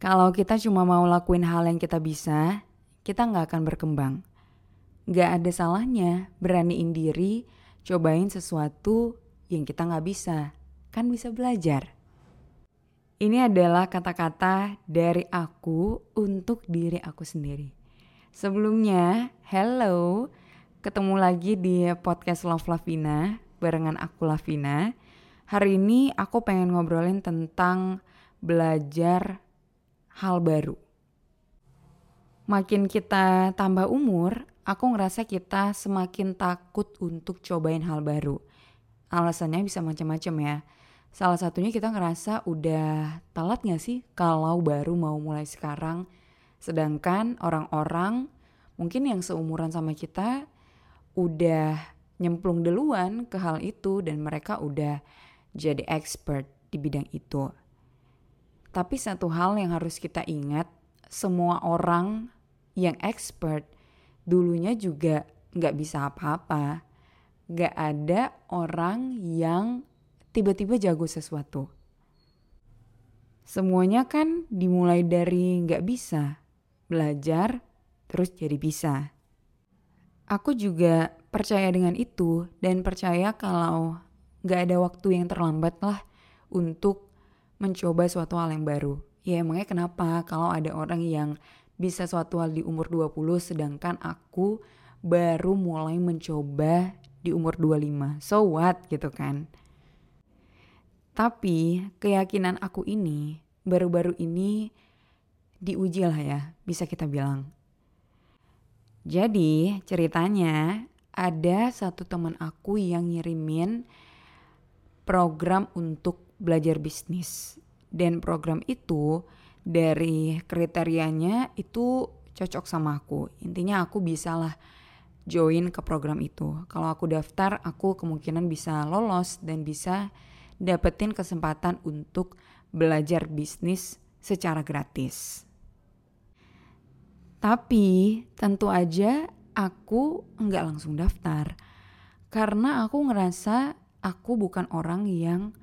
Kalau kita cuma mau lakuin hal yang kita bisa, kita nggak akan berkembang. Nggak ada salahnya beraniin diri, cobain sesuatu yang kita nggak bisa. Kan bisa belajar. Ini adalah kata-kata dari aku untuk diri aku sendiri. Sebelumnya, hello, ketemu lagi di podcast Love Lavina barengan aku Lavina. Hari ini aku pengen ngobrolin tentang belajar hal baru. Makin kita tambah umur, aku ngerasa kita semakin takut untuk cobain hal baru. Alasannya bisa macam-macam ya. Salah satunya kita ngerasa udah telat gak sih kalau baru mau mulai sekarang. Sedangkan orang-orang mungkin yang seumuran sama kita udah nyemplung duluan ke hal itu dan mereka udah jadi expert di bidang itu. Tapi satu hal yang harus kita ingat, semua orang yang expert dulunya juga nggak bisa apa-apa. Nggak ada orang yang tiba-tiba jago sesuatu. Semuanya kan dimulai dari nggak bisa, belajar, terus jadi bisa. Aku juga percaya dengan itu dan percaya kalau nggak ada waktu yang terlambat lah untuk mencoba suatu hal yang baru. Ya emangnya kenapa kalau ada orang yang bisa suatu hal di umur 20 sedangkan aku baru mulai mencoba di umur 25. So what gitu kan. Tapi keyakinan aku ini baru-baru ini diuji lah ya bisa kita bilang. Jadi ceritanya ada satu teman aku yang ngirimin program untuk belajar bisnis. Dan program itu dari kriterianya itu cocok sama aku. Intinya aku bisalah join ke program itu. Kalau aku daftar, aku kemungkinan bisa lolos dan bisa dapetin kesempatan untuk belajar bisnis secara gratis. Tapi tentu aja aku nggak langsung daftar karena aku ngerasa aku bukan orang yang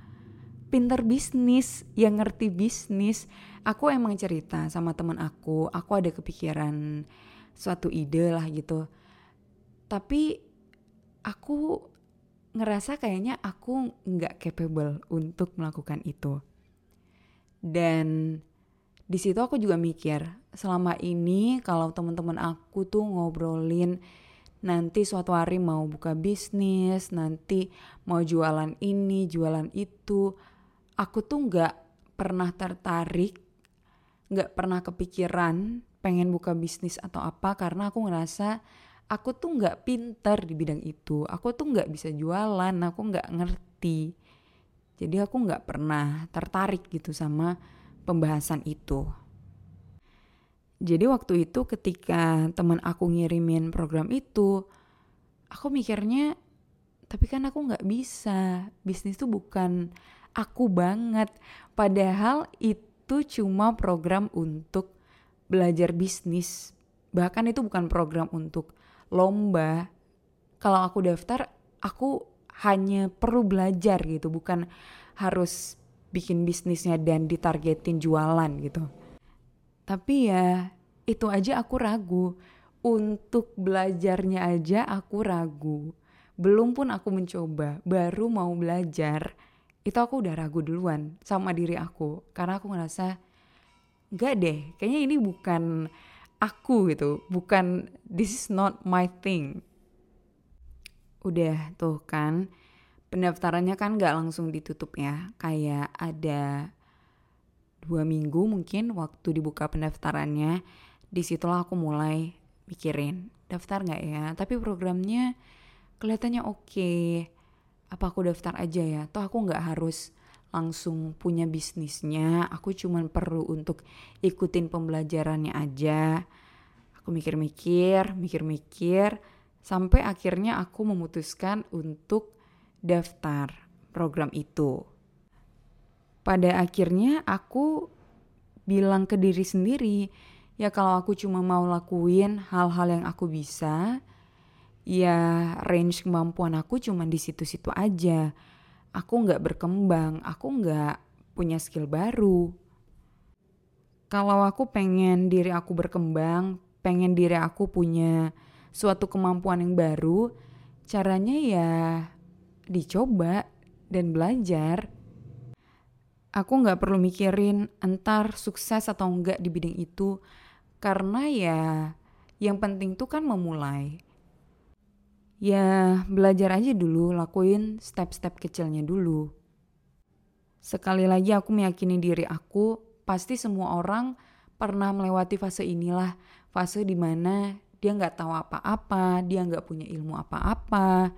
pinter bisnis, yang ngerti bisnis. Aku emang cerita sama teman aku, aku ada kepikiran suatu ide lah gitu. Tapi aku ngerasa kayaknya aku nggak capable untuk melakukan itu. Dan di situ aku juga mikir, selama ini kalau teman-teman aku tuh ngobrolin nanti suatu hari mau buka bisnis, nanti mau jualan ini, jualan itu, aku tuh nggak pernah tertarik, nggak pernah kepikiran pengen buka bisnis atau apa karena aku ngerasa aku tuh nggak pinter di bidang itu. Aku tuh nggak bisa jualan aku nggak ngerti. Jadi aku nggak pernah tertarik gitu sama pembahasan itu. Jadi waktu itu ketika teman aku ngirimin program itu aku mikirnya tapi kan aku nggak bisa. Bisnis tuh bukan aku banget. Padahal itu cuma program untuk belajar bisnis. Bahkan itu bukan program untuk lomba. Kalau aku daftar aku hanya perlu belajar gitu. Bukan harus bikin bisnisnya dan ditargetin jualan gitu. Tapi ya itu aja aku ragu. Untuk belajarnya aja aku ragu. Belum pun aku mencoba baru mau belajar itu aku udah ragu duluan sama diri aku karena aku ngerasa gak deh kayaknya ini bukan aku gitu bukan this is not my thing udah tuh kan pendaftarannya kan gak langsung ditutup ya kayak ada dua minggu mungkin waktu dibuka pendaftarannya di situlah aku mulai mikirin daftar nggak ya tapi programnya kelihatannya oke okay. Apa aku daftar aja ya toh aku nggak harus langsung punya bisnisnya. Aku cuman perlu untuk ikutin pembelajarannya aja. Aku mikir-mikir, mikir-mikir, sampai akhirnya aku memutuskan untuk daftar program itu. Pada akhirnya aku bilang ke diri sendiri, ya kalau aku cuma mau lakuin hal-hal yang aku bisa, ya range kemampuan aku cuma di situ-situ aja. Aku nggak berkembang, aku nggak punya skill baru. Kalau aku pengen diri aku berkembang, pengen diri aku punya suatu kemampuan yang baru, caranya ya dicoba dan belajar aku nggak perlu mikirin entar sukses atau enggak di bidang itu karena ya yang penting tuh kan memulai ya belajar aja dulu lakuin step-step kecilnya dulu. Sekali lagi aku meyakini diri aku pasti semua orang pernah melewati fase inilah. Fase di mana dia nggak tahu apa-apa dia nggak punya ilmu apa-apa.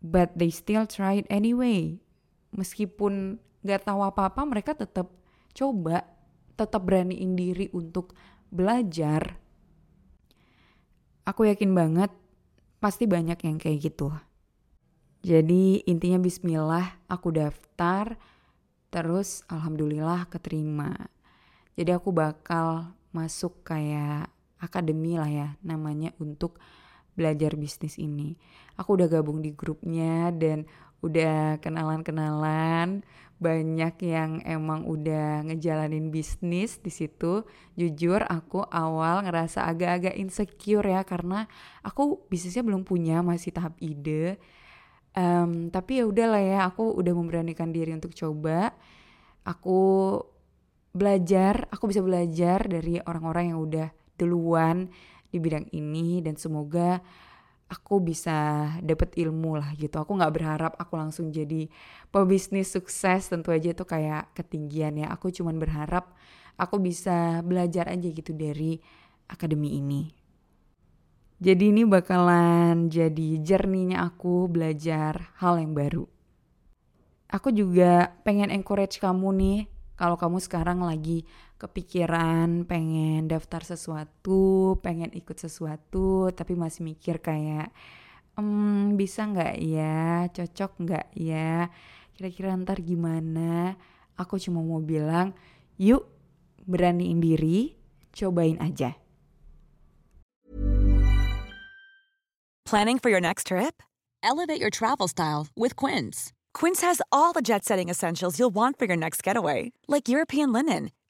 But they still tried anyway. Meskipun nggak tahu apa-apa mereka tetap coba tetap beraniin diri untuk belajar. Aku yakin banget pasti banyak yang kayak gitu. Jadi intinya bismillah aku daftar terus alhamdulillah keterima. Jadi aku bakal masuk kayak akademi lah ya namanya untuk belajar bisnis ini. Aku udah gabung di grupnya dan udah kenalan-kenalan, banyak yang emang udah ngejalanin bisnis di situ. Jujur aku awal ngerasa agak-agak insecure ya karena aku bisnisnya belum punya, masih tahap ide. Um, tapi ya udahlah ya, aku udah memberanikan diri untuk coba. Aku belajar, aku bisa belajar dari orang-orang yang udah duluan di bidang ini dan semoga aku bisa dapet ilmu lah gitu. Aku nggak berharap aku langsung jadi pebisnis sukses tentu aja itu kayak ketinggian ya. Aku cuman berharap aku bisa belajar aja gitu dari akademi ini. Jadi ini bakalan jadi jerninya aku belajar hal yang baru. Aku juga pengen encourage kamu nih kalau kamu sekarang lagi kepikiran pengen daftar sesuatu, pengen ikut sesuatu, tapi masih mikir kayak, emm, bisa nggak ya, cocok nggak ya, kira-kira ntar gimana? Aku cuma mau bilang, yuk beraniin diri, cobain aja. Planning for your next trip? Elevate your travel style with Quince. Quince has all the jet-setting essentials you'll want for your next getaway, like European linen